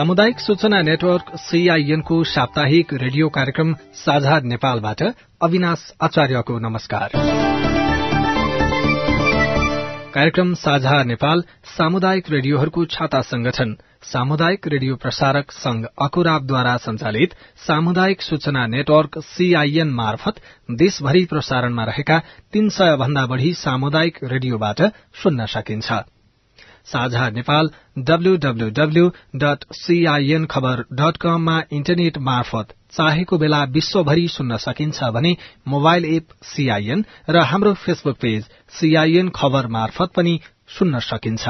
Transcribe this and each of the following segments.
सामुदायिक सूचना नेटवर्क सीआईएनको साप्ताहिक रेडियो कार्यक्रम साझा नेपालबाट अविनाश आचार्यको नमस्कार। कार्यक्रम साझा नेपाल सामुदायिक रेडियोहरूको छाता संगठन सामुदायिक रेडियो प्रसारक संघ अकुराबद्वारा संचालित सामुदायिक सूचना नेटवर्क सीआईएन मार्फत देशभरि प्रसारणमा रहेका तीन सय भन्दा बढ़ी सामुदायिक रेडियोबाट सुन्न सकिन्छ। साझा Nepal W W W dot C I N Khabar dot कममा इन्टरनेट मार्फत चाहेको बेला विश्वभरि सुन्न सकिन्छ भने मोबाइल एप सीआईएन र हाम्रो फेसबुक पेज सीआईएन खबर मार्फत पनि सुन्न सकिन्छ।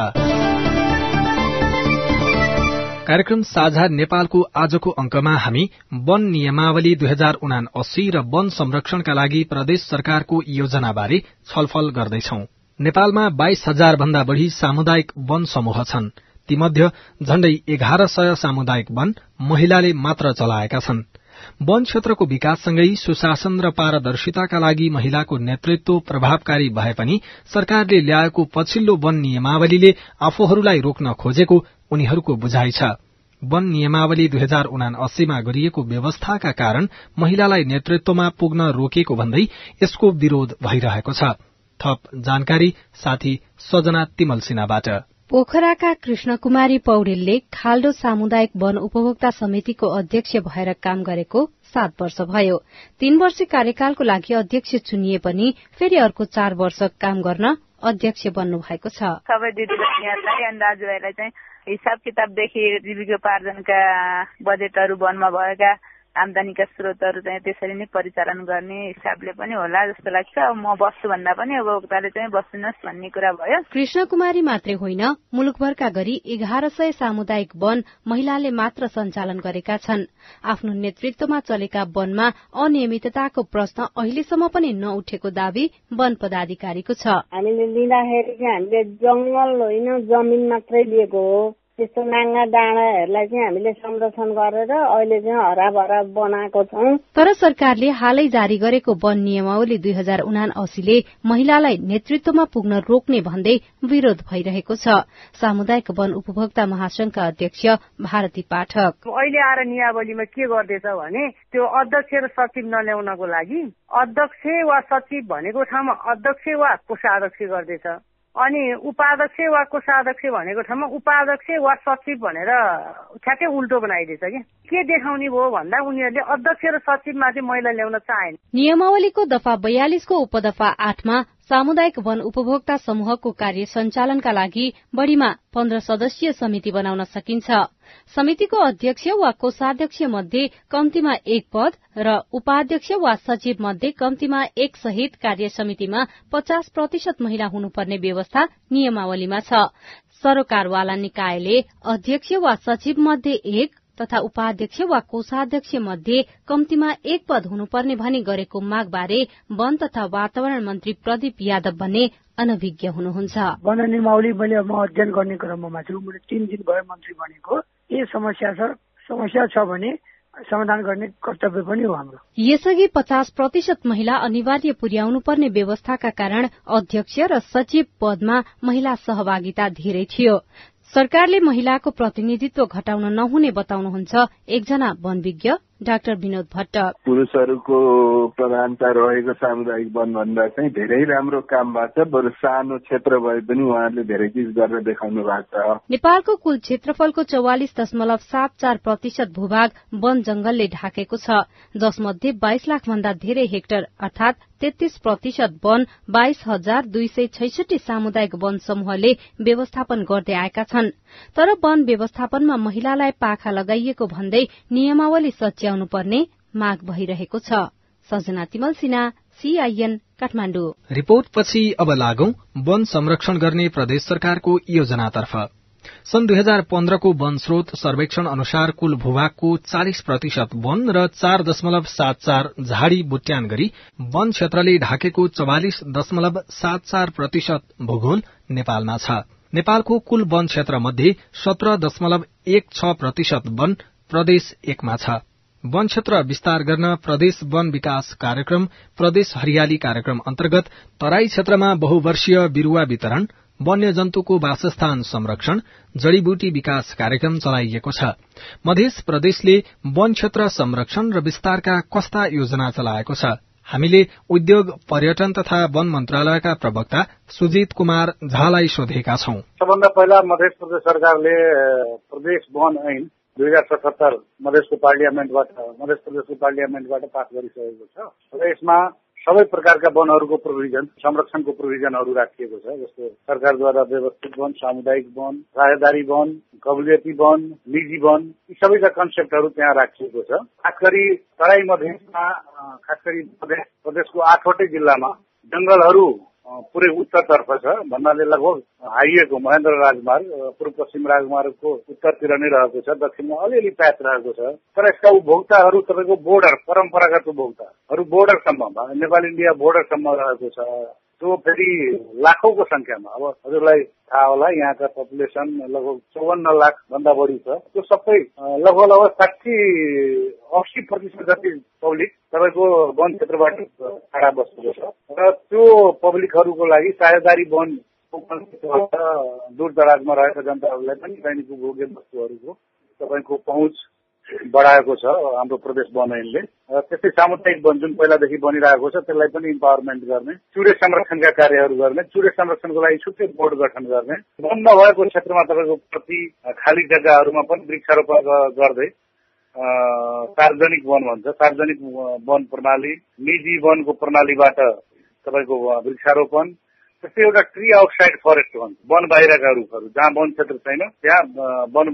कार्यक्रम साझा नेपालको आजको अंकमा हामी वन नियमावली दुई हजार उना अस्सी र वन संरक्षणका लागि प्रदेश सरकारको योजनाबारे छलफल गर्दैछौं। नेपालमा बाइस हजार भन्दा बढ़ी सामुदायिक वन समूह छन्। तीमध्ये झण्डै एघार सय सामुदायिक वन महिलाले मात्र चलाएका छन्। वन क्षेत्रको विकाससँगै सुशासन र पारदर्शिताका लागि महिलाको नेतृत्व प्रभावकारी भए पनि सरकारले ल्याएको पछिल्लो वन नियमावलीले आफूहरूलाई रोक्न खोजेको उनीहरूको बुझाइ छ। वन नियमावली दुई हजार उना अस्सीमा गरिएको व्यवस्थाका कारण महिलालाई नेतृत्वमा पुग्न रोकेको भन्दै यसको विरोध भइरहेको छ। थप जानकारी साथी सजना तिमल सिन्हाबाट। पोखराका कृष्ण कुमारी पौडेलले खाल्डो सामुदायिक वन उपभोक्ता समितिको अध्यक्ष भएर काम गरेको सात वर्ष भयो। तीन वर्ष कार्यकालको लागि अध्यक्ष चुनिए पनि फेरि अर्को चार वर्ष काम गर्न अध्यक्ष बन्नु भएको छ। सबै दिदीबहिनीहरूलाई अनि दाजुभाइलाई चाहिँ हिसाब किताबदेखि जीविकोपार्जनका बजेटहरू वनमा भएका आमदानीका स्रोतहरू चाहिँ त्यसरी नै परिचालन गर्ने हिसाबले पनि होला जस्तो लाग्छ। अब म बस्छु भन्दा पनि उपभोक्ताले चाहिँ बस्नुहोस् भन्ने कुरा भयो। कृष्ण कुमारी मात्रै होइन मुलुकभरका गरी एघार सय सामुदायिक वन महिलाले मात्र सञ्चालन गरेका छन्। आफ्नो नेतृत्वमा चलेका वनमा अनियमितताको प्रश्न अहिलेसम्म पनि नउठेको दावी वन पदाधिकारीको छ। हामीले लिँदाखेरि हामीले जंगल होइन जमिन मात्रै लिएको हो। त्यस्तो नाङ्गा डाँडाहरूलाई चाहिँ हामीले संरक्षण गरेर अहिले चाहिँ हराभरा बनाएको छौँ। तर सरकारले हालै जारी गरेको वन नियमावली दुई हजार उना असीले महिलालाई नेतृत्वमा पुग्न रोक्ने भन्दै विरोध भइरहेको छ। सामुदायिक वन उपभोक्ता महासंघका अध्यक्ष भारती पाठक। अहिले आएर नियावलीमा के गर्दैछ भने त्यो अध्यक्ष र सचिव नल्याउनको लागि अध्यक्ष वा सचिव भनेको ठाउँमा अध्यक्ष वा कोषाध्यक्ष गर्दैछ। अनि उपाध्यक्ष वा कोषाध्यक्ष भनेको ठाउँमा उपाध्यक्ष वा सचिव भनेर ठ्याक्कै उल्टो बनाइदिएछ कि? के देखाउने भयो भन्दा उनीहरूले अध्यक्ष र सचिवमाथि महिला ल्याउन चाहेन। नियमावलीको दफा बयालिसको उपदफा आठमा सामुदायिक वन उपभोक्ता समूहको कार्य सञ्चालनका लागि बढ़ीमा पन्ध्र सदस्यीय समिति बनाउन सकिन्छ। समितिको अध्यक्ष वा कोषाध्यक्ष मध्ये कम्तीमा एक पद र उपाध्यक्ष वा सचिव मध्ये कम्तीमा एक सहित कार्य समितिमा पचास प्रतिशत महिला हुनुपर्ने व्यवस्था नियमावलीमा छ। सरोकारवाला निकायले अध्यक्ष वा सचिव मध्ये एक तथा उपाध्यक्ष वा कोषाध्यक्ष मध्ये कम्तीमा एक पद हुनुपर्ने भनी गरेको मागबारे वन तथा वातावरण मन्त्री प्रदीप यादव भन्ने अनभिज्ञ हुनुहुन्छ। वन मैले म अध्ययन गर्ने क्रममा छु मैले तीन दिन भयो मन्त्री बनेको। के समस्या छ? समस्या छ भने समाधान गर्ने कर्तव्य पनि हो हाम्रो। यसअघि पचास प्रतिशत महिला अनिवार्य पुर्याउनु पर्ने व्यवस्थाका कारण अध्यक्ष र सचिव पदमा महिला सहभागिता धेरै थियो। सरकारले महिलाको प्रतिनिधित्व घटाउन नहुने बताउनुहुन्छ एकजना वनविज्ञ डाक्टर विनोद भट्ट। पुरूषहरूको प्रधानता रहेको सामुदायिक वन भन्दा चाहिँ धेरै राम्रो काम भएको छ बरु सानो क्षेत्र भए पनि उहाँहरूले धेरै चिज गरेर देखाउनु भएको छ। नेपालको कुल क्षेत्रफलको चौवालिस दशमलव सात चार प्रतिशत भूभाग वन जंगलले ढाकेको छ जसमध्ये बाइस लाख भन्दा धेरै हेक्टर अर्थात तेत्तीस प्रतिशत वन बाइस हजार दुई सय छैसठी सामुदायिक वन समूहले व्यवस्थापन गर्दै आएका छन्। तर वन व्यवस्थापनमा महिलालाई पाखा लगाइएको भन्दै नियमावली सच्याउनु पर्ने माग भइरहेको छ। सजना तिमल सिन्हा सीआईएन काठमाडौँ। रिपोर्ट पछि अब लागौं वन संरक्षण गर्ने प्रदेश सरकारको योजनातर्फ। सन् दुई हजार पन्ध्रको वन स्रोत सर्वेक्षण अनुसार कुल भूभागको चालिस प्रतिशत वन र चार दशमलव सात चार झाडी बुट्यान गरी वन क्षेत्रले ढाकेको चौवालिस दशमलव सात चार प्रतिशत भूगोल नेपालमा छ। नेपालको कुल वन क्षेत्र मध्ये सत्र दशमलव एक छ प्रतिशत वन प्रदेश एकमा छ। वन क्षेत्र विस्तार गर्न प्रदेश वन विकास कार्यक्रम प्रदेश हरियाली कार्यक्रम अन्तर्गत तराई क्षेत्रमा बहुवर्षीय बिरूवा वितरण वन्यजन्तुको वासस्थान संरक्षण जड़ीबुटी विकास कार्यक्रम चलाइएको छ। मध्य प्रदेशले वन क्षेत्र संरक्षण र विस्तारका कस्ता योजना चलाएको छ। हामीले उद्योग पर्यटन तथा वन मन्त्रालयका प्रवक्ता सुजित कुमार झालाई सोधेका छौं। सबभन्दा पहिला मध्य प्रदेश सरकारले प्रदेश वन ऐन दुई हजार सतहत्तर मधेसको पार्लियामेन्टबाट मध्य प्रदेशको पार्लियामेन्टबाट पास गरिसकेको छ। र यसमा सबै प्रकारका वनहरूको प्रोभिजन संरक्षणको प्रोभिजनहरू राखिएको छ जस्तो सरकारद्वारा व्यवस्थित वन सामुदायिक वन साझेदारी वन कबुलियती वन निजी वन यी सबैका कन्सेप्टहरू त्यहाँ राखिएको छ। खास गरी तराई मधेसमा खास गरी प्रदेशको आठवटै जिल्लामा जंगलहरू पुरै उत्तरतर्फ छ। भन्नाले लगभग हाइवेको महेन्द्र राजमार्ग पूर्व पश्चिम राजमार्गको उत्तरतिर नै रहेको छ। दक्षिणमा अलिअलि प्याच रहेको छ। तर यसका उपभोक्ताहरू तपाईँको बोर्डर परम्परागत उपभोक्ताहरू बोर्डरसम्म नेपाल इन्डिया बोर्डरसम्म रहेको छ। त्यो फेरि लाखौंको संख्यामा अब हजुरलाई थाहा होला यहाँका पपुलेसन लगभग चौवन्न लाख भन्दा बढी छ। त्यो सबै लगभग लगभग साठी अस्सी प्रतिशत जति पब्लिक तपाईँको वन क्षेत्रबाट टाढा बसेको छ। र त्यो पब्लिकहरूको लागि साझेदारी वन दूर दराजमा रहेका जनताहरूलाई पनि दैनिक उपभोग्य वस्तुहरूको तपाईँको पहुँच बढाएको छ हाम्रो प्रदेश वन ऐनले त्यस्तै सामुदायिक वन जुन पहिलादेखि बनिरहेको छ त्यसलाई पनि इम्पावरमेन्ट गर्ने चुरे संरक्षणका कार्यहरू गर्ने चुरे संरक्षणको लागि छुट्टै बोर्ड गठन गर्ने वन नभएको क्षेत्रमा तपाईँको प्रति खाली जग्गाहरूमा पनि वृक्षारोपण गर्दै सार्वजनिक वन भन्छ सार्वजनिक वन प्रणाली निजी वनको प्रणालीबाट तपाईँको वृक्षारोपण त्यस्तै एउटा ट्री आउटसाइड फरेस्ट भन्छ। वन बाहिरका रुखहरू जहाँ वन क्षेत्र छैन त्यहाँ वन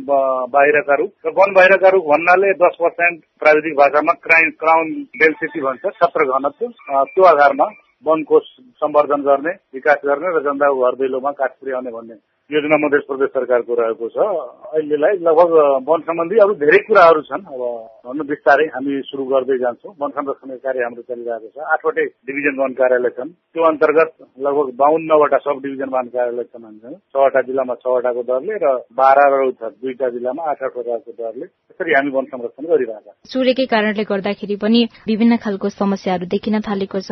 बाहिरका रुख। र वन बाहिरका रुख भन्नाले दस पर्सेन्ट प्राविधिक भाषामा क्राइन क्राउन डेन्सिटी भन्छ क्षेत्र घनत्व। त्यो आधारमा वनको सम्वर्धन गर्ने विकास गर्ने र जनताको घर दैलोमा काठ पुर्याउने भन्ने योजना मध्य प्रदेश सरकारको रहेको छ। अहिलेलाई लगभग वन सम्बन्धी अरू धेरै कुराहरू छन्। अब भन्नु बिस्तारै हामी सुरु गर्दै जान्छौँ। वन संरक्षणको कार्य हाम्रो चलिरहेको छ। आठवटै डिभिजन वन कार्यालय छन्। त्यो अन्तर्गत लगभग बाहन्नवटा सब डिभिजन वन कार्यालय छन् हामीसँग छवटा जिल्लामा छवटाको दरले र बाह्र र दुईटा जिल्लामा आठ आठवटाको दरले त्यसरी हामी वन संरक्षण गरिरहेका सूर्यकै कारणले गर्दाखेरि पनि विभिन्न खालको समस्याहरू देखिन थालेको छ।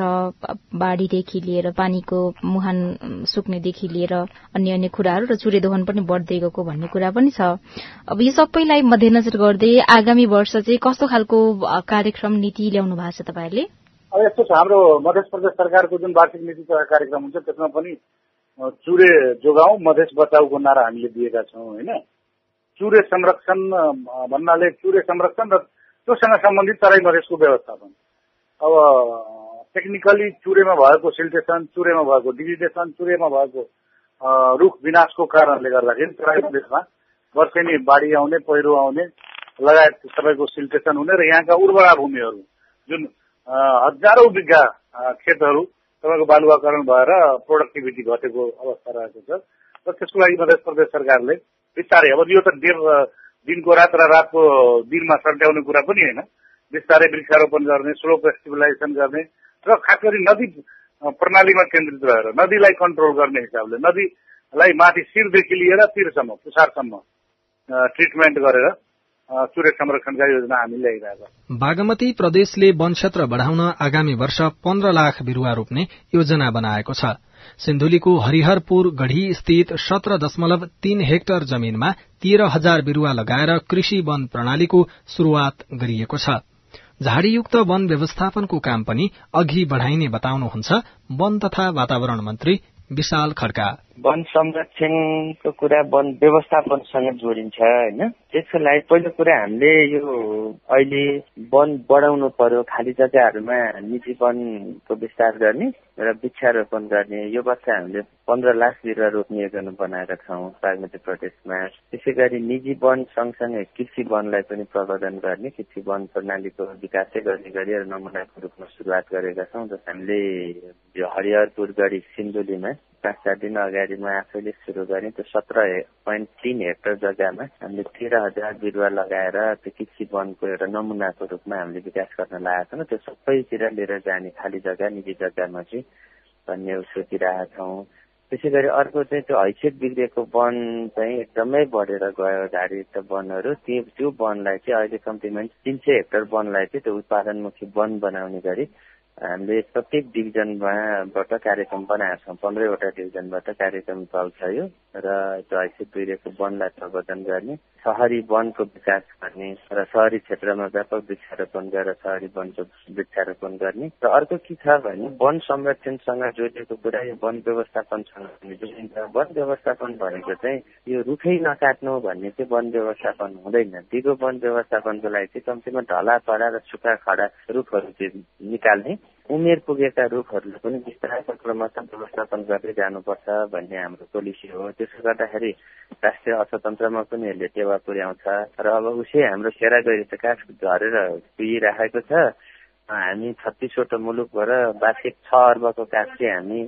बाढ़ीदेखि लिएर पानीको मुहान सुक्नेदेखि लिएर अन्य अन्य कुराहरू। र चुरे दोहन पनि बढ्दै गएको भन्ने कुरा पनि छ। अब यो सबैलाई मध्यनजर गर्दै आगामी वर्ष चाहिँ कस्तो खालको कार्यक्रम नीति ल्याउनु भएको छ तपाईँहरूले? अब यस्तो छ हाम्रो मध्य प्रदेश सरकारको जुन वार्षिक नीति कार्यक्रम हुन्छ त्यसमा पनि चुरे जोगाउँ मधेस बचाउको नारा हामीले दिएका छौँ होइन? चुरे संरक्षण भन्नाले चुरे संरक्षण र त्योसँग सम्बन्धित तराई मधेसको व्यवस्थापन। अब टेक्निकली चुरेमा भएको सिल्टेसन चुरेमा भएको डिजिटेसन चुरेमा भएको रुख विनाशको कारणले गर्दाखेरि तराई प्रदेशमा वर्षेनी बाढी आउने पहिरो आउने लगायत तपाईँको सिल्टेसन हुने र यहाँका उर्वरा भूमिहरू जुन हजारौं बिघा खेतहरू तपाईँको बालुवाकरण भएर प्रोडक्टिभिटी घटेको अवस्था रहेको छ र त्यसको लागि मध्य प्रदेश सरकारले बिस्तारै अब यो त दिनको रात र रातको दिनमा सट्याउने कुरा पनि होइन। बिस्तारै वृक्षारोपण गर्ने स्लो फेस्टिभलाइजेसन गर्ने र खास गरी नदी प्रणालीमा केन्द्रित रहेर नदीलाई कन्ट्रोल गर्ने हिसाबले नदीलाई माथि शिरदेखि लिएर तिरसम्म पुछारसम्म ट्रिटमेन्ट गरेर सूर्य संरक्षणका योजना हामी ल्याइरहेका बागमती प्रदेशले वन क्षेत्र बढ़ाउन आगामी वर्ष पन्ध्र लाख बिरूवा रोप्ने योजना बनाएको छ। सिन्धुलीको हरिहरपुर गढ़ी स्थित सत्र दशमलव तीन हेक्टर जमीनमा तेह्र हजार बिरूवा लगाएर कृषि वन प्रणालीको शुरूआत गरिएको छ। झाडीयुक्त वन व्यवस्थापनको काम पनि अघि बढ़ाइने बताउनुहुन्छ वन तथा वातावरण मन्त्री विशाल खड्का। वन संरक्षणको कुरा वन व्यवस्थापनसँग जोडिन्छ होइन? त्यसको लागि पहिलो कुरा हामीले यो अहिले वन बढाउनु पर्यो खाली जग्गाहरूमा निजी वनको विस्तार गर्ने र वृक्षारोपण गर्ने। यो वर्ष हामीले पन्ध्र लाख बिरुवा रोप्ने योजना बनाएका छौँ बागमती प्रदेशमा। त्यसै गरी निजी वन सँगसँगै कृषि वनलाई पनि प्रवर्धन गर्ने कृषि वन प्रणालीको विकासै गर्ने गरी नमुनाको रूपमा सुरुवात गरेका छौँ जस हामीले यो हरिहरपुर गढी सिन्धुलीमा पाँच चार दिन अगाडि म आफैले सुरु गरेँ त्यो सत्र पोइन्ट तिन हेक्टर जग्गामा हामीले तेह्र हजार बिरुवा लगाएर त्यो कृषि वनको एउटा नमुनाको रूपमा हामीले विकास गर्न लागेका छौँ त्यो सबैतिर लिएर जाने खाली जग्गा निजी जग्गामा चाहिँ भन्ने सोचिरहेका छौँ। त्यसै गरी अर्को चाहिँ त्यो हैसियत बिग्रेको वन चाहिँ एकदमै बढेर गयो झाडीयुक्त वनहरू। त्यो त्यो वनलाई चाहिँ अहिले कम्प्लिमेन्ट तिन सय हेक्टर वनलाई चाहिँ त्यो उत्पादनमुखी वन बनाउने गरी हामीले प्रत्येक डिभिजनमाबाट कार्यक्रम बनाएका छौँ। पन्ध्रवटा डिभिजनबाट कार्यक्रम चल्छ यो र हैसियत दुइरेको वनलाई प्रवर्धन गर्ने सहरी वनको विकास गर्ने र सहरी क्षेत्रमा व्यापक वृक्षारोपण गरेर सहरी वनको वृक्षारोपण गर्ने। र अर्को के छ भने वन संरक्षणसँग जोडिएको कुरा यो वन व्यवस्थापनसँग जोडिन्छ। वन व्यवस्थापन भनेको चाहिँ यो रुखै नकाट्नु भन्ने चाहिँ वन व्यवस्थापन हुँदैन। दिगो वन व्यवस्थापनको लागि चाहिँ कम्तीमा ढला पडा र सुक्खा खडा रुखहरू चाहिँ निकाल्ने उमेर पुगेका रुखहरूलाई पनि बिस्तारै क्रमशः व्यवस्थापन गर्दै जानुपर्छ भन्ने हाम्रो पोलिसी हो। त्यसो गर्दाखेरि राष्ट्रिय अर्थतन्त्रमा पनि यसले टेवा पुर्याउँछ। र अब उसै हाम्रो सेरा गरी त काठ झरेर पिइराखेको छ। हामी छत्तिसवटा मुलुकबाट वार्षिक छ अर्बको काठ चाहिँ हामी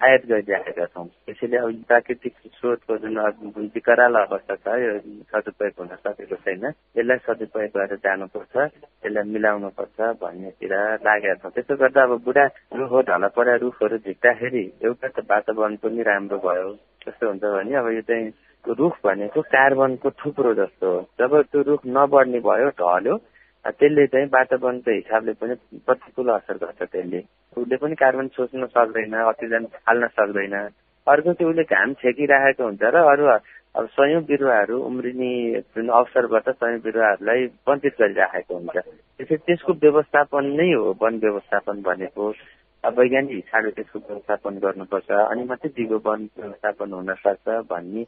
आयात गरिराखेका छौँ। त्यसैले अब प्राकृतिक स्रोतको जुन विकराल अवस्था छ यो सदुपयोग हुन सकेको छैन। यसलाई सदुपयोग गरेर जानुपर्छ यसलाई मिलाउनुपर्छ भन्नेतिर लागेका छौँ। त्यसो गर्दा अब बुढा रुख ढल परेर रुखहरू झिक्दाखेरि एउटा त वातावरण पनि राम्रो भयो कस्तो हुन्छ भने अब यो चाहिँ रुख भनेको कार्बनको थुप्रो जस्तो हो। जब त्यो रुख नबढ्ने भयो ढल्यो त्यसले चाहिँ वातावरणको हिसाबले पनि प्रतिकूल असर गर्छ त्यसले। उसले पनि कार्बन सोच्न सक्दैन अक्सिजन फाल्न सक्दैन। अर्को चाहिँ उसले घाम छेकिराखेको हुन्छ र अरू अब सयौँ बिरुवाहरू उम्रिने जुन अवसरबाट सयौँ बिरुवाहरूलाई वञ्चित गरिराखेको हुन्छ। त्यसै त्यसको व्यवस्थापन नै हो वन व्यवस्थापन भनेको। वैज्ञानिक हिसाबले त्यसको व्यवस्थापन गर्नुपर्छ। अनि मात्रै दिगो वन व्यवस्थापन हुन सक्छ भन्ने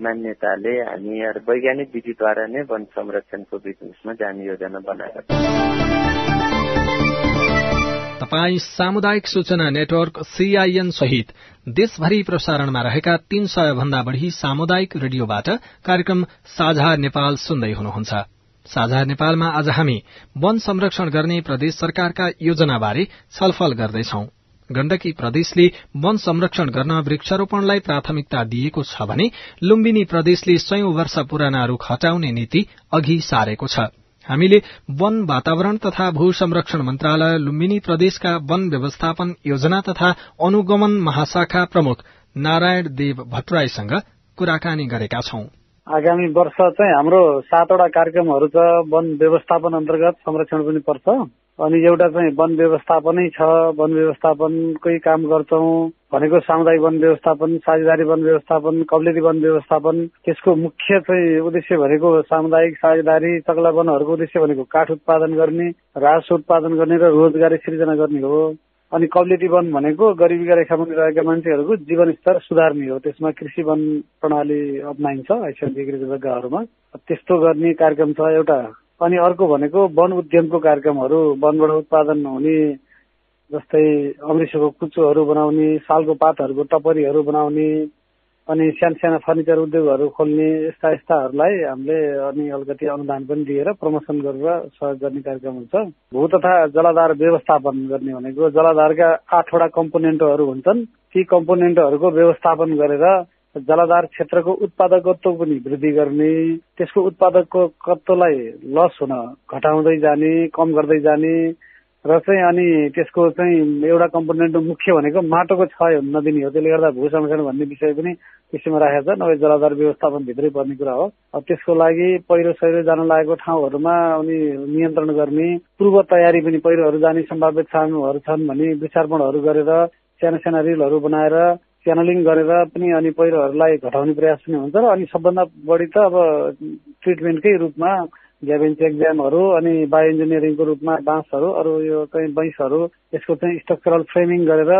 मान्यताले हामी वैज्ञानिक विधिद्वारा नै वन संरक्षणको बिजनेसमा जाने योजना बनाएका छौँ तपाई सामुदायिक सूचना नेटवर्क सीआईएन सहित देशभरि प्रसारणमा रहेका तीन सय भन्दा बढ़ी सामुदायिक रेडियोबाट कार्यक्रम साझा नेपाल सुन्दै हुनुहुन्छ। साझा नेपालमा आज हामी वन संरक्षण गर्ने प्रदेश सरकारका योजनाबारे छलफल गर्दैछौ। गण्डकी प्रदेशले वन संरक्षण गर्न वृक्षारोपणलाई प्राथमिकता दिएको छ भने लुम्बिनी प्रदेशले सयौं वर्ष पुराना रूख हटाउने नीति अघि सारेको छ। हामीले वन वातावरण तथा भू संरक्षण मन्त्रालय लुम्बिनी प्रदेशका वन व्यवस्थापन योजना तथा अनुगमन महाशाखा प्रमुख नारायण देव भट्टराईसँग कुराकानी गरेका छौं। आगामी वर्ष चाहिँ हाम्रो सातवटा कार्यक्रमहरू छ वन व्यवस्थापन अन्तर्गत संरक्षण पनि पर्छ। अनि एउटा चाहिँ वन व्यवस्थापनै छ वन व्यवस्थापनकै काम गर्छौँ भनेको सामुदायिक वन व्यवस्थापन साझेदारी वन व्यवस्थापन कब्लेरी वन व्यवस्थापन त्यसको मुख्य चाहिँ उद्देश्य भनेको सामुदायिक साझेदारी तगला वनहरूको उद्देश्य भनेको काठ उत्पादन गर्ने रास उत्पादन गर्ने र रोजगारी सिर्जना गर्ने हो। अनि कब्लिटी वन भनेको गरिबीका रेखामुनि रहेका मान्छेहरूको जीवनस्तर सुधार्ने हो। त्यसमा कृषि वन प्रणाली अप्नाइन्छ ऐच्छिक जग्गाहरूमा। त्यस्तो गर्ने कार्यक्रम छ एउटा। अनि अर्को भनेको वन उद्यमको कार्यक्रमहरू वनबाट उत्पादन हुने जस्तै अमृतसरको कुचोहरू बनाउने सालको पातहरूको टपरीहरू बनाउने अनि सानो सानो फर्निचर उद्योगहरू खोल्ने यस्ता यस्ताहरूलाई हामीले अनि अलिकति अनुदान पनि दिएर प्रमोसन गरेर सहयोग गर्ने कार्यक्रम हुन्छ भू तथा जलाधार व्यवस्थापन गर्ने भनेको जलाधारका आठवटा कम्पोनेन्टहरू हुन्छन्। ती कम्पोनेन्टहरूको व्यवस्थापन गरेर जलाधार क्षेत्रको उत्पादकत्व पनि वृद्धि गर्ने त्यसको उत्पादकत्वलाई लस हुन घटाउँदै जाने कम गर्दै जाने र चाहिँ अनि त्यसको चाहिँ एउटा कम्पोनेन्ट मुख्य भनेको माटोको क्षय नदिने हो। त्यसले गर्दा भू संरक्षण भन्ने विषय पनि त्यसमा राखेको छ नभए जलाधार व्यवस्थापन भित्रै पर्ने कुरा हो। अब त्यसको लागि पहिरो सहिरो जान लागेको ठाउँहरूमा अनि नियन्त्रण गर्ने पूर्व तयारी पनि पहिरोहरू जाने सम्भावित ठाउँहरू छन् भने वृक्षार्पणहरू गरेर साना साना रिलहरू बनाएर च्यानलिङ गरेर पनि अनि पहिरोहरूलाई घटाउने प्रयास पनि हुन्छ र अनि सबभन्दा बढी त अब ट्रिटमेन्टकै रूपमा ग्याभेन्स एक्जामहरू अनि बायो इन्जिनियरिङको रूपमा बाँसहरू अरू यो चाहिँ बैंसहरू यसको चाहिँ स्ट्रक्चरल फ्रेमिङ गरेर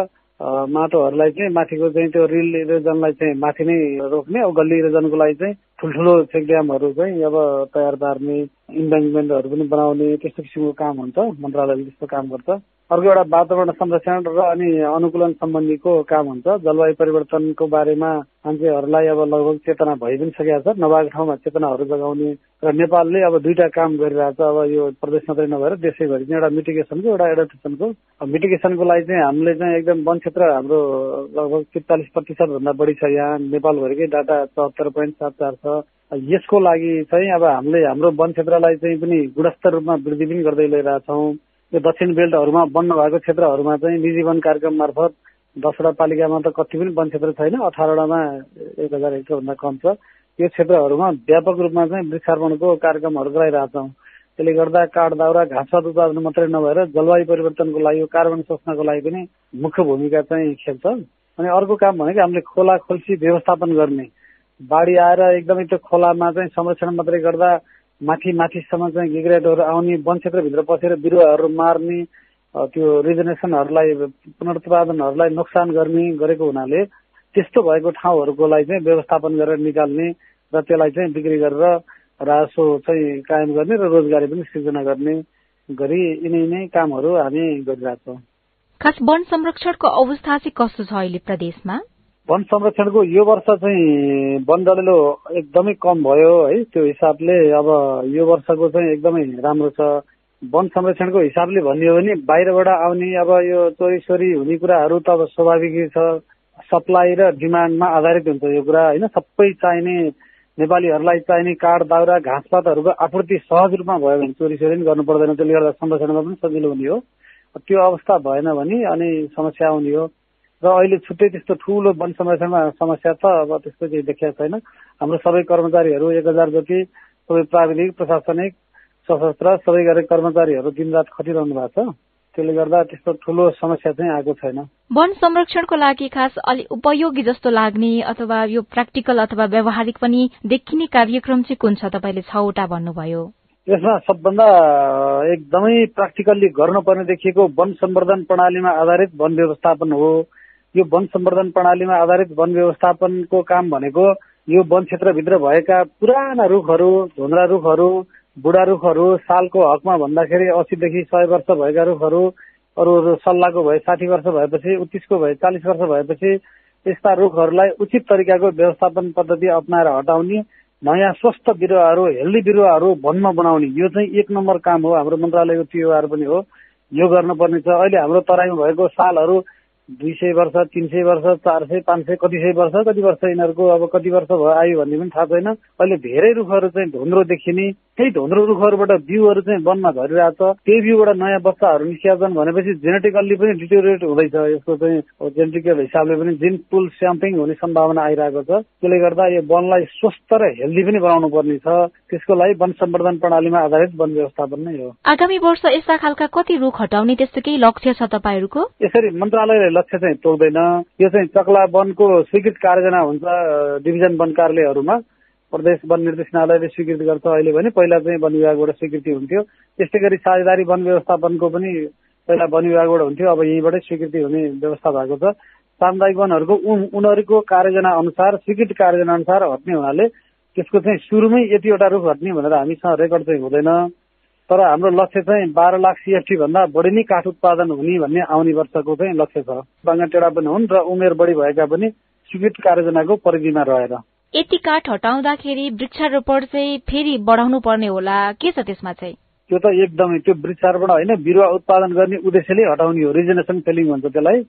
माटोहरूलाई चाहिँ माथिको चाहिँ त्यो रिल इरोजनलाई चाहिँ माथि नै रोक्ने अब गल्ली इरोजनको लागि चाहिँ ठुल्ठुलो चेक ड्यामहरू चाहिँ अब तयार पार्ने इन्भेन्टमेन्टहरू पनि बनाउने त्यस्तो किसिमको काम हुन्छ मन्त्रालयले त्यस्तो काम गर्छ। अर्को एउटा वातावरण संरक्षण र अनि अनुकूलन सम्बन्धीको काम हुन्छ। जलवायु परिवर्तनको बारेमा मान्छेहरूलाई अब लगभग चेतना भइ पनि सकेका छ। नभएको ठाउँमा चेतनाहरू जगाउने र नेपालले अब दुईटा काम गरिरहेछ। अब यो प्रदेश मात्रै नभएर देशैभरि चाहिँ एउटा मिटिगेसनको एउटा एडप्टेसनको मिटिगेसनको लागि चाहिँ हामीले चाहिँ एकदम वन क्षेत्र हाम्रो लगभग त्रिचालिस प्रतिशत भन्दा बढी छ यहाँ। नेपालभरिकै डाटा चौहत्तर पोइन्ट सात चार छ। यसको लागि चाहिँ अब हामीले हाम्रो वन क्षेत्रलाई चाहिँ पनि गुणस्तर रूपमा वृद्धि पनि गर्दै लैरहेछौँ। यो दक्षिण बेल्टहरूमा बन्न भएको क्षेत्रहरूमा चाहिँ निजी वन कार्यक्रम मार्फत दसवटा पालिकामा त कति पनि वन क्षेत्र छैन अठारवटामा एक हजार हेक्टरभन्दा कम छ। यो क्षेत्रहरूमा व्यापक रूपमा चाहिँ वृक्षारोपणको कार्यक्रमहरू गराइरहेछौँ। त्यसले गर्दा काठ दाउरा घाँसपात उत्पादन मात्रै नभएर जलवायु परिवर्तनको लागि कार्बन सोच्नको लागि पनि मुख्य भूमिका चाहिँ खेल्छ। अनि अर्को काम भनेको हामीले खोला खोल्सी व्यवस्थापन गर्ने। बाढी आएर एकदमै त्यो खोलामा चाहिँ संरक्षण मात्रै गर्दा माथि माथिसम्म चाहिँ गिग्रेटहरू आउने वन क्षेत्रभित्र पसेर बिरुवाहरू मार्ने त्यो रिजनेसनहरूलाई पुनरुत्पादनहरूलाई नोक्सान गर्ने गरेको हुनाले त्यस्तो भएको ठाउँहरूको लागि चाहिँ व्यवस्थापन गरेर निकाल्ने र त्यसलाई चाहिँ बिक्री गरेर रासो चाहिँ कायम गर्ने र रोजगारी पनि सिर्जना गर्ने गरी यिनै नै कामहरू हामी गरिरहेछौँ खास वन संरक्षणको अवस्था चाहिँ कस्तो छ अहिले प्रदेशमा? वन संरक्षणको यो वर्ष चाहिँ वन डढेलो एकदमै कम भयो है। त्यो हिसाबले अब यो वर्षको चाहिँ एकदमै राम्रो छ। वन संरक्षणको हिसाबले भन्यो भने बाहिरबाट आउने अब यो चोरी सोरी हुने कुराहरू त अब स्वाभाविकै छ। सप्लाई र डिमान्डमा आधारित हुन्छ यो कुरा। होइन सबै चाहिने नेपालीहरूलाई चाहिने काठ दाउरा घाँसपातहरूको आपूर्ति सहज रूपमा भयो भने चोरी चोरी पनि गर्नु पर्दैन। त्यसले गर्दा संरक्षणमा पनि सजिलो हुने हो। त्यो अवस्था भएन भने अनि समस्या आउने हो। र अहिले छुट्टै त्यस्तो ठुलो वन संरक्षणमा समस्या छ अब त्यस्तो केही देखिएको छैन। हाम्रो सबै कर्मचारीहरू एक हजार जति सबै प्राविधिक प्रशासनिक सशस्त्र सबै गरी कर्मचारीहरू दिनरात खटिरहनु भएको छ। त्यसले गर्दा त्यस्तो ठुलो समस्या चाहिँ आएको छैन। वन संरक्षणको लागि खास अलि उपयोगी जस्तो लाग्ने अथवा यो प्र्याक्टिकल अथवा व्यावहारिक पनि देखिने कार्यक्रम चाहिँ कुन छ तपाईँले छवटा भन्नुभयो? यसमा सबभन्दा एकदमै प्र्याक्टिकल्ली गर्नुपर्ने देखिएको वन सम्वर्धन प्रणालीमा आधारित वन व्यवस्थापन हो। यो वन सम्वर्धन प्रणालीमा आधारित वन व्यवस्थापनको काम भनेको यो वन क्षेत्रभित्र भएका पुराना रुखहरू धुन्द्रा रुखहरू बुढा रुखहरू सालको हकमा भन्दाखेरि असीदेखि सय वर्ष भएका रुखहरू अरू सल्लाहको भए साठी वर्ष भएपछि उत्तिसको भए चालिस वर्ष भएपछि यस्ता रुखहरूलाई उचित तरिकाको व्यवस्थापन पद्धति अप्नाएर हटाउने नयाँ स्वस्थ बिरुवाहरू हेल्दी बिरुवाहरू वनमा बनाउने यो चाहिँ एक नम्बर काम हो। हाम्रो मन्त्रालयको टिओआर पनि हो। यो गर्नुपर्ने छ। अहिले हाम्रो तराईमा भएको सालहरू दुई सय वर्ष तिन सय वर्ष चार सय पाँच सय कति सय वर्ष कति वर्ष यिनीहरूको अब कति वर्ष भयो आयो भन्ने पनि थाहा छैन। अहिले धेरै रुखहरू चाहिँ धुन्द्रो देखिने त्यही धुन्द्रो रुखहरूबाट बिउहरू चाहिँ वनमा झरिरहेछ। त्यही बिउबाट नयाँ बच्चाहरू निस्किन्छन् भनेपछि जेनेटिकल्ली पनि डिटोरिएट हुँदैछ। यसको चाहिँ जेनेटिकल हिसाबले पनि जिन पुल स्याम्पिङ हुने सम्भावना आइरहेको छ। त्यसले गर्दा यो वनलाई स्वस्थ र हेल्दी पनि बनाउनु पर्ने छ। त्यसको लागि वन सम्वर्धन प्रणालीमा आधारित वन व्यवस्थापन नै हो। आगामी वर्ष यस्ता खालका कति रुख हटाउने त्यस्तो केही लक्ष्य छ तपाईँहरूको? यसरी मन्त्रालयले लक्ष्य चाहिँ तोक्दैन यो चाहिँ चक्ला वनको स्वीकृत कार्यजना हुन्छ डिभिजन वन कार्यालयहरूमा। प्रदेश वन निर्देशनालयले स्वीकृति गर्छ अहिले भने पहिला चाहिँ वन विभागबाट स्वीकृति हुन्थ्यो। त्यस्तै गरी साझेदारी वन व्यवस्थापनको पनि पहिला वन विभागबाट हुन्थ्यो अब यहीँबाटै स्वीकृति हुने व्यवस्था भएको छ। सामुदायिक वनहरूको उनीहरूको कार्यजना अनुसार स्वीकृत कार्यजना अनुसार हट्ने हुनाले त्यसको चाहिँ सुरुमै यतिवटा रुख हट्ने भनेर हामीसँग रेकर्ड चाहिँ हुँदैन। तर हाम्रो लक्ष्य चाहिँ बाह्र लाख सिएफटी भन्दा बढी नै काठ उत्पादन हुने भन्ने आउने वर्षको चाहिँ लक्ष्य छ। बाङ्गा टेढा पनि हुन् र उमेर बढी भएका पनि स्वीकृत कार्यजनाको परिधिमा रहेर। यति काठ हटाउँदाखेरि वृक्षारोपण चाहिँ फेरि बढाउनु पर्ने होला। के छ त्यसमा चाहिँ? त्यो त एकदमै त्यो वृक्षारोपण होइन बिरुवा उत्पादन गर्ने उद्देश्यले हटाउने हो। रिजेनेसन फेलिङ भन्छ त्यसलाई।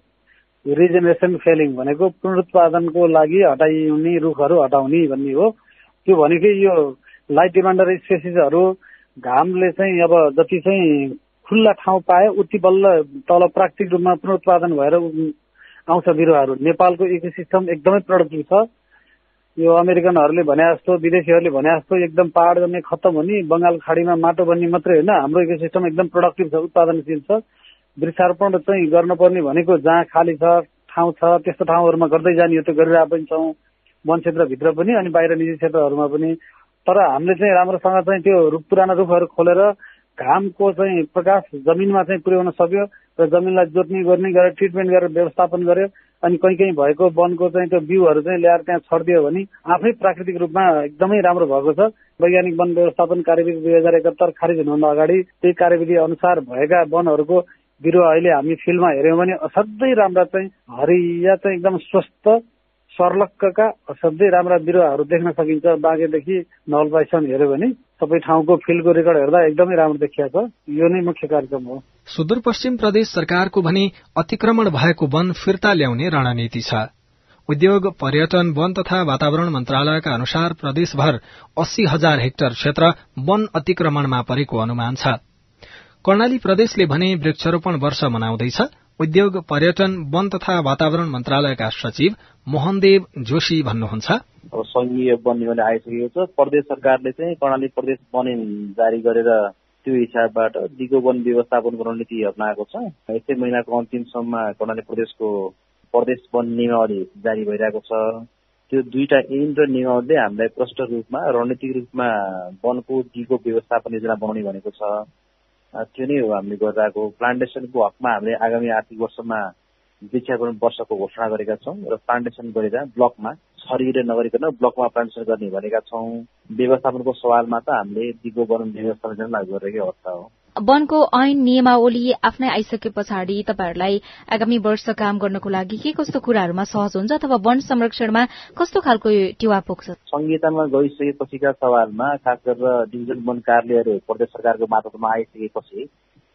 रिजेनेसन फेलिङ भनेको पुनरुत्पादनको लागि हटाइने रुखहरू हटाउने भन्ने हो। त्यो भनेकै यो लाइट डिमान्डर स्पेसिसहरू घामले चाहिँ अब जति चाहिँ खुल्ला ठाउँ पाए उति बल्ल तल प्राकृतिक रूपमा पुनरुत्पादन भएर आउँछ बिरुवाहरू। नेपालको इकोसिस्टम एकदमै प्रोडक्टिभ छ। यो अमेरिकनहरूले भने जस्तो विदेशीहरूले भने जस्तो एकदम पहाड जन्ने खत्तम हुने बङ्गाल खाडीमा माटो बन्ने मात्रै होइन। हाम्रो इकोसिस्टम एकदम प्रोडक्टिभ छ उत्पादनशील छ। वृक्षारोपण चाहिँ गर्नुपर्ने भनेको जहाँ खाली छ ठाउँ छ त्यस्तो ठाउँहरूमा गर्दै जाने हो त्यो गरिरहेको पनि छौँ। वन क्षेत्रभित्र पनि अनि बाहिर निजी क्षेत्रहरूमा पनि। तर हामीले चाहिँ राम्रोसँग चाहिँ त्यो पुरानो रुखहरू खोलेर घामको चाहिँ प्रकाश जमिनमा चाहिँ पुर्याउन सक्यो र जमिनलाई जोत्ने गर्ने गरेर ट्रिटमेन्ट गरेर व्यवस्थापन गर्यो। अनि कहीँ कहीँ भएको वनको चाहिँ त्यो बिउहरू चाहिँ ल्याएर त्यहाँ छरिदियो भने आफै प्राकृतिक रूपमा एकदमै राम्रो भएको छ। वैज्ञानिक वन व्यवस्थापन कार्यविधि दुई हजार एकात्तर खारिज हुनुभन्दा अगाडि त्यही कार्यविधि अनुसार भएका वनहरूको बिरुवा अहिले हामी फिल्डमा हेऱ्यौँ भने असाध्यै राम्रा चाहिँ हरिया चाहिँ एकदम स्वस्थ सर्लक्कका असाध्यै राम्रा बिरुवाहरू देख्न सकिन्छ। बाँकेदेखि नवलपाइसम्म हेऱ्यो भने सबै ठाउँको फिल्डको रेकर्ड हेर्दा एकदमै राम्रो देखिया छ। यो नै मुख्य कार्यक्रम हो। सुदूरपश्चिम प्रदेश सरकारको भने अतिक्रमण भएको वन फिर्ता ल्याउने रणनीति छ। उद्योग पर्यटन वन तथा वातावरण मन्त्रालयका अनुसार प्रदेशभर अस्सी हजार हेक्टर क्षेत्र वन अतिक्रमणमा परेको अनुमान छ। कर्णाली प्रदेशले भने वृक्षारोपण वर्ष मनाउँदैछ। उद्योग पर्यटन वन तथा वातावरण मन्त्रालयका सचिव मोहनदेव जोशी भन्नुहुन्छ। अब सङ्घीय वन आइसकेको छ। प्रदेश सरकारले चाहिँ कर्णाली प्रदेश वन जारी गरेर त्यो हिसाबबाट दिगो वन व्यवस्थापन रणनीति अप्नाएको छ। यसै महिनाको अन्तिमसम्म कर्णाली प्रदेशको प्रदेश वन नियमावली जारी भइरहेको छ। त्यो दुईटा ऐन र नियमावलीले हामीलाई प्रष्ट रूपमा रणनीतिक रूपमा वनको दिगो व्यवस्थापन योजना बनाउने भनेको छ। त्यो नै हो हामीले गरिरहेको प्लान्टेसनको हकमा हामीले आगामी आर्थिक वर्षमा वृक्षारोपण वर्षको घोषणा गरेका छौँ र प्लान्टेसन गरेर ब्लकमा छरिएर नगरिकन ब्लकमा प्लान्टेसन गर्ने भनेका छौँ। व्यवस्थापनको सवालमा त हामीले दिगो वन व्यवस्थापन लागू गरिरहेकै अवस्था हो। वनको ऐन नियमावली आफ्नै आइसके पछाडि तपाईँहरूलाई आगामी वर्ष काम गर्नको लागि के कस्तो कुराहरूमा सहज हुन्छ अथवा वन संरक्षणमा कस्तो खालको टेवा पुग्छ? संहितामा गइसकेपछिका सवालमा खास गरेर डिभिजन वन कार्यालयहरू प्रदेश सरकारको मातहतमा आइसकेपछि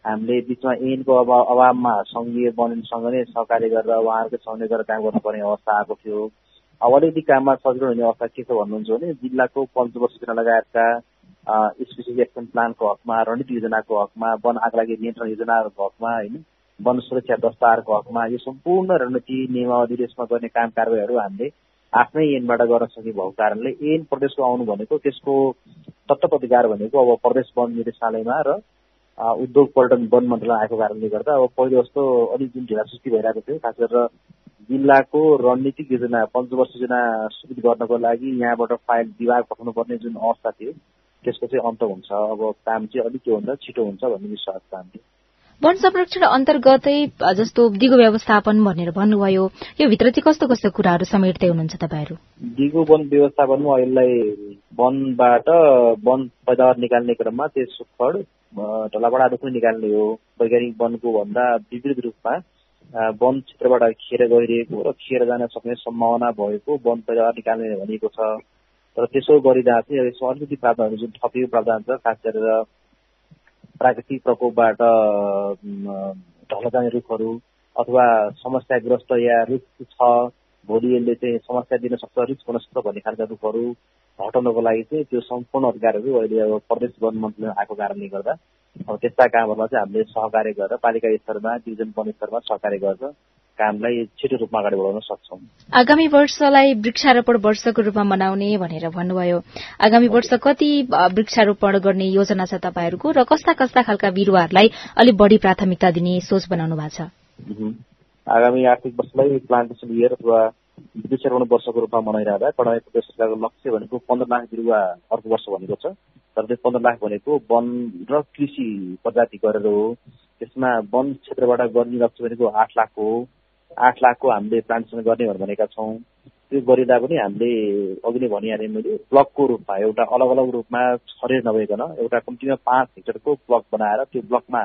हामीले बिचमा ऐनको अभावमा सङ्घीय वनसँग नै सहकार्य गरेर उहाँहरूकै सहयोग गरेर काम गर्नुपर्ने अवस्था आएको थियो। अलिकति काममा सजिलो हुने अवस्था के छ भन्नुहुन्छ भने जिल्लाको पञ्चवर्ष योजना लगायतका स्पेसिफिक एक्सन प्लानको हकमा रणनीति योजनाको हकमा वन आगलागी नियन्त्रण योजनाहरूको हकमा होइन वन सुरक्षा दस्ताहरूको हकमा यो सम्पूर्ण रणनीति नियमावली यसमा गर्ने काम कारवाहीहरू हामीले आफ्नै ऐनबाट गर्न सके भएको कारणले ऐन प्रदेशको आउनु भनेको त्यसको तत्त्वपतिकार भनेको अब प्रदेश वन निर्देशालयमा र उद्योग पर्यटन वन मन्त्रालय आएको कारणले गर्दा अब पहिलो जस्तो अलिक जुन ढिला सृष्टि भइरहेको थियो खास गरेर जिल्लाको रणनीतिक योजना पञ्चवर्ष योजना सुरु गर्नको लागि यहाँबाट फाइल विभाग पठाउनु पर्ने जुन अवस्था थियो त्यसको चाहिँ अन्त हुन्छ। अब काम चाहिँ अलिक के हुन्छ छिटो हुन्छ भन्ने विश्वास हामीले। वन संरक्षण अन्तर्गतै जस्तो दिगो व्यवस्थापन भनेर भन्नुभयो यो भित्र चाहिँ कस्तो कस्तो कुराहरू समेट्दै हुनुहुन्छ तपाईँहरू? दिगो वन व्यवस्थापनमा यसलाई वनबाट वन पैदावार निकाल्ने क्रममा त्यो सुखड ढलाबडा रुख निकाल्ने हो। वैज्ञानिक वनको भन्दा विपरीत रूपमा वन क्षेत्रबाट खेर गइरहेको र खेर जान सक्ने सम्भावना भएको वन पैदावार निकाल्ने भनिएको छ। तर त्यसो गरिँदा चाहिँ यसमा अलिकति प्रावधानहरू जुन थपिएको प्रावधान छ खास गरेर प्राकृतिक प्रकोपबाट ढल जाने रुखहरू अथवा समस्याग्रस्त या रुख छ भोलि यसले चाहिँ समस्या दिन सक्छ रिस्क हुन सक्छ भन्ने खालका रुखहरू हटाउनको लागि चाहिँ त्यो सम्पूर्ण अधिकारहरू अहिले अब प्रदेश वन मन्त्रीले आएको कारणले गर्दा अब त्यस्ता कामहरूमा चाहिँ हामीले सहकार्य गरेर पालिका स्तरमा डिभिजन वन स्तरमा सहकार्य गर्छ कामलाई छिटो रूपमा अगाडि बढाउन सक्छौँ। आगामी वर्षलाई वृक्षारोपण वर्षको रूपमा मनाउने भनेर भन्नुभयो। आगामी वर्ष कति वृक्षारोपण गर्ने योजना छ तपाईँहरूको र कस्ता कस्ता खालका बिरुवाहरूलाई अलिक बढ़ी प्राथमिकता दिने सोच बनाउनु भएको छ? आगामी आर्थिक वर्षलाई प्लान्टेसन इयर अथवा वृक्षारोपण वर्षको रूपमा मनाइरहँदा कर्णाली प्रदेश सरकारको लक्ष्य भनेको पन्ध्र लाख बिरुवा अर्को वर्ष भनेको छ। तर त्यो पन्ध्र लाख भनेको वन र कृषि प्रजाति गरेर हो। त्यसमा वन क्षेत्रबाट गर्ने लक्ष्य भनेको आठ लाख हो। आठ लाखको हामीले प्लान्टेसन गर्ने भनेका छौँ। त्यो गरिँदा पनि हामीले अघि नै भनिहालेँ मैले ब्लकको रूपमा एउटा अलग अलग रूपमा छरेर नभइकन एउटा कम्तीमा पाँच हेक्टरको ब्लक बनाएर त्यो ब्लकमा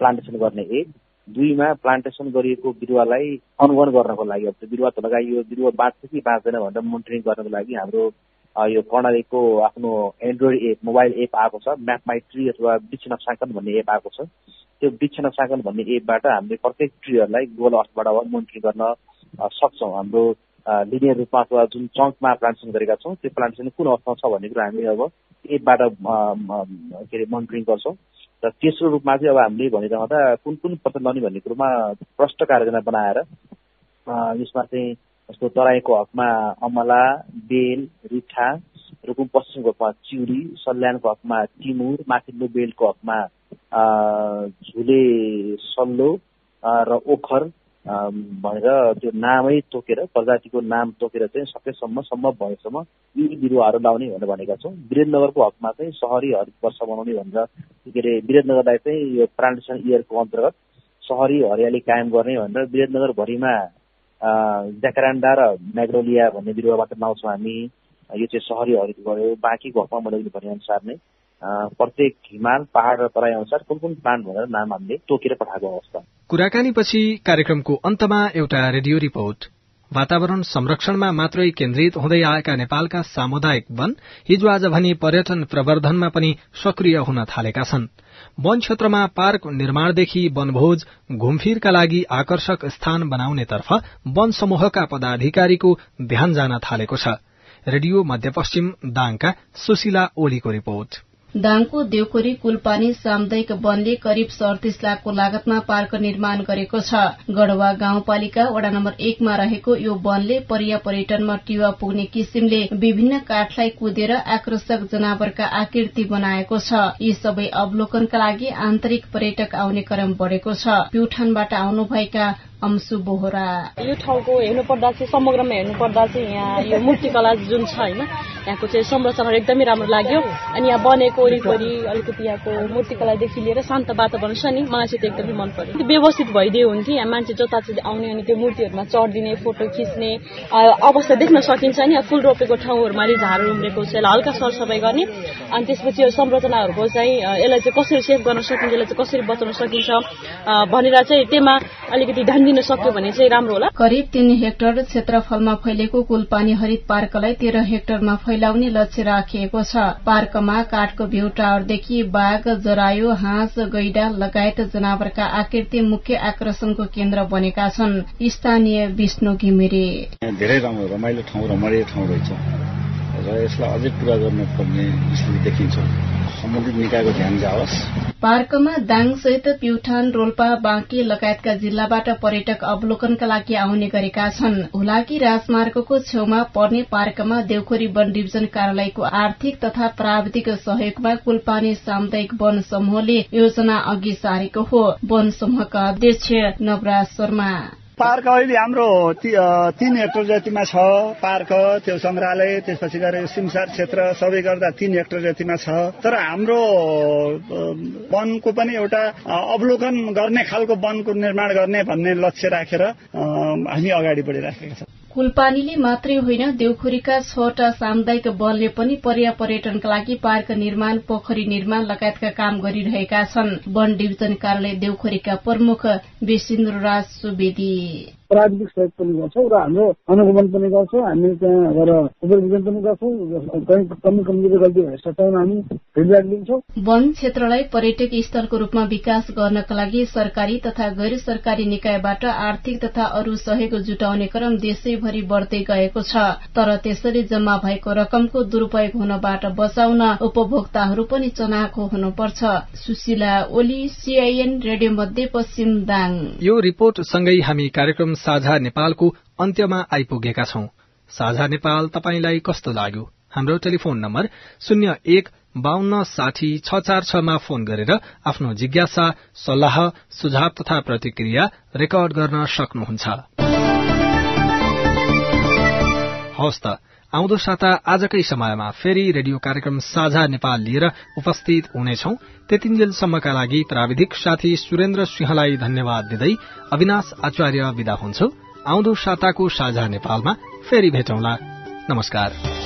प्लान्टेसन गर्ने एक दुईमा प्लान्टेसन गरिएको बिरुवालाई अनुगमन गर्नको लागि अब त्यो बिरुवा त लगाइयो बिरुवा बाँच्छ कि बाँच्दैन भनेर मोनिटरिङ गर्नको लागि हाम्रो यो कर्णालीको आफ्नो एन्ड्रोइड एप मोबाइल एप आएको छ म्याप माई ट्री अथवा वृक्ष नक्साङ्कन भन्ने एप आएको छ। त्यो वृक्ष नक्साङ्कन भन्ने एपबाट हामीले प्रत्येक ट्रीहरूलाई गुगल अर्थबाट मोनिटरिङ गर्न सक्छौँ। हाम्रो लिनियर रूपमा अथवा जुन चङ्कमा प्लान्टेसन गरेका छौँ त्यो प्लान्टेसन कुन अवस्थामा छ भन्ने कुरा हामीले अब एपबाट के अरे मोनिटरिङ गर्छौँ। र तेस्रो रूपमा चाहिँ अब हामीले भनिरहँदा कुन कुन पत्ता लाउने भन्ने कुरोमा प्रष्ट कार्ययोजना बनाएर यसमा चाहिँ जस्तो तराईको हकमा अमला बेल रिठा रुकुम पश्चिमको हकमा चिउरी सल्यानको हकमा टिमुर माथिल्लो बेलको हकमा झुले सल्लो र ओखर भनेर त्यो नामै तोकेर प्रजातिको नाम तोकेर चाहिँ सकेसम्म सम्भव भएसम्म यी बिरुवाहरू लाउने भनेर भनेका छौँ। वीरेन्द्रनगरको हकमा चाहिँ सहरी हरित वर्ष बनाउने भनेर के अरे वीरेन्द्रनगरलाई चाहिँ यो प्लान्टेसन इयरको अन्तर्गत सहरी हरियाली कायम गर्ने भनेर वीरेन्द्रनगरभरिमा ज्याकरान्डा र म्याग्रोलिया भन्ने बिरुवाबाट लाउँछौँ हामी। यो चाहिँ सहरी हरित भयो बाँकीको हकमा मैले भनेअनुसार नै। प्रत्येक हिमाल पहाड र तराई अनुसार कुन कुन प्लान्ट भनेर नाम हामीले तोकेर पठाएको अवस्था। कुराकानीपछि कार्यक्रमको अन्तमा एउटा रेडियो रिपोर्ट। वातावरण संरक्षणमा मात्रै केन्द्रित हुँदै आएका नेपालका सामुदायिक वन हिजो आज भने पर्यटन प्रवर्धनमा पनि सक्रिय हुन थालेका छन्। वन क्षेत्रमा पार्क निर्माणदेखि वनभोज घुमफिरका लागि आकर्षक स्थान बनाउनेतर्फ वन समूहका पदाधिकारीको ध्यान जान थालेको छ। रेडियो मध्यपश्चिम दाङका सुशीला ओलीको रिपोर्ट। दाङको देउखोरी कुलपानी सामुदायिक वनले करिब सडतिस लाखको लागतमा पार्क निर्माण गरेको छ। गढ़वा गाउँपालिका वडा नम्बर एकमा रहेको यो वनले परिया पर्यटनमा टिवा पुग्ने किसिमले विभिन्न काठलाई कुदेर आकर्षक जनावरका आकृति बनाएको छ। यी सबै अवलोकनका लागि आन्तरिक पर्यटक आउने क्रम बढ़ेको छ। प्युठानबाट आउनुभएका अंशु बोहरा। यो ठाउँको हेर्नु पर्दा चाहिँ समग्रमा हेर्नु पर्दा चाहिँ यहाँ यो मूर्तिकला जुन छ होइन यहाँको चाहिँ संरचनाहरू एकदमै राम्रो लाग्यो। अनि यहाँ बनेको वरिपरि अलिकति यहाँको मूर्तिकलादेखि लिएर शान्त वातावरण छ नि मलाई चाहिँ त्यो एकदमै मन पर्यो व्यवस्थित भइदियो हुन्थ्यो यहाँ मान्छे जता आउने अनि त्यो मूर्तिहरूमा चढिदिने फोटो खिच्ने अवस्था देख्न सकिन्छ नि फुल रोपेको ठाउँहरूमा अलि झारहरू उम्रेको यसलाई हल्का सरसफाई गर्ने। अनि त्यसपछि यो संरचनाहरूको चाहिँ यसलाई चाहिँ कसरी सेभ गर्न सकिन्छ यसलाई चाहिँ कसरी बचाउन सकिन्छ भनेर चाहिँ त्यसमा अलिकति ध्यान दिन सक्यो भने चाहिँ राम्रो होला। करिब तीन हेक्टर क्षेत्रफलमा फैलेको कुलपानी हरित पार्कलाई तेह्र हेक्टरमा फैलाउने लक्ष्य राखिएको छ। पार्कमा काठको भ्यू टावरदेखि बाघ जरायो हाँस गैडा लगायत जनावरका आकृति मुख्य आकर्षणको केन्द्र बनेका छन्। स्थानीय विष्णु घिमिरे। धेरै राम्रो रमाइलो ठाउँ रमणीय ठाउँ रहेछ। र यसलाई अझै पूरा गर्नुपर्ने स्थिति देखिन्छ। सम्बन्धित निकायको ध्यान जाओस्। पार्कमा दाङ सहित प्युठान रोल्पा बाँकी लगायतका जिल्लाबाट पर्यटक अवलोकनका लागि आउने गरेका छन्। हुलाकी राजमार्गको छेउमा पर्ने पार्कमा देउखोरी वन डिभिजन कार्यालयको आर्थिक तथा प्राविधिक सहयोगमा कुलपानी सामुदायिक वन समूहले योजना अघि सारेको हो। वन समूहका अध्यक्ष नवराज शर्मा। पार्क अहिले हाम्रो तीन हेक्टर जतिमा छ पार्क त्यो संग्रहालय त्यसपछि गएर सिमसार क्षेत्र सबै गर्दा तीन हेक्टर जतिमा छ। तर हाम्रो वनको पनि एउटा अवलोकन गर्ने खालको वनको निर्माण गर्ने भन्ने लक्ष्य राखेर हामी अगाडि बढिराखेका छौँ। कुलपानीले मात्रै होइन देउखुरीका छवटा सामुदायिक वनले पनि पर्या पर्यटनका लागि पार्क निर्माण पोखरी निर्माण लगायतका काम गरिरहेका छन्। वन डिभिजन कार्यालय देउखुरीका प्रमुख विशिन्द्र राज सुवेदी। प्राविधिक सहयोग पनि गर्छौँ र हाम्रो अनुगमन पनि गर्छौँ। हामी त्यहाँ गएर सुपरभिजन पनि गर्छौँ। कहीँ कमी कमजोरी गल्ती भए सच्याउन हामी फिडब्याक दिन्छौँ वन क्षेत्रलाई पर्यटक स्थलको रूपमा विकास गर्नका लागि सरकारी तथा गैर सरकारी निकायबाट आर्थिक तथा अरू सहयोग जुटाउने क्रम देशैभरि बढ़दै गएको छ। तर त्यसरी जम्मा भएको रकमको दुरूपयोग हुनबाट बचाउन उपभोक्ताहरू पनि चनाखो हुनुपर्छ। सुशीला ओली सीआईएन रेडियो मध्य पश्चिम दाङ। यो रिपोर्ट सँगै हामी कार्यक्रम साझा नेपालको अन्त्यमा आइपुगेका छौं। साझा नेपाल तपाईंलाई कस्तो लाग्यो? हाम्रो टेलिफोन नम्बर शून्य एक बान्न साठी छ चार छमा फोन गरेर आफ्नो जिज्ञासा सल्लाह सुझाव तथा प्रतिक्रिया रेकर्ड गर्न सक्नुहुन्छ। आउँदो साता आजकै समयमा फेरि रेडियो कार्यक्रम साझा नेपाल लिएर उपस्थित हुनेछौ। त्यतिन्जेलसम्मका लागि प्राविधिक साथी सुरेन्द्र सिंहलाई धन्यवाद दिँदै अविनाश आचार्य विदा हुन्छु। आउँदो साताको साझा नेपालमा फेरि भेटौँला। नमस्कार।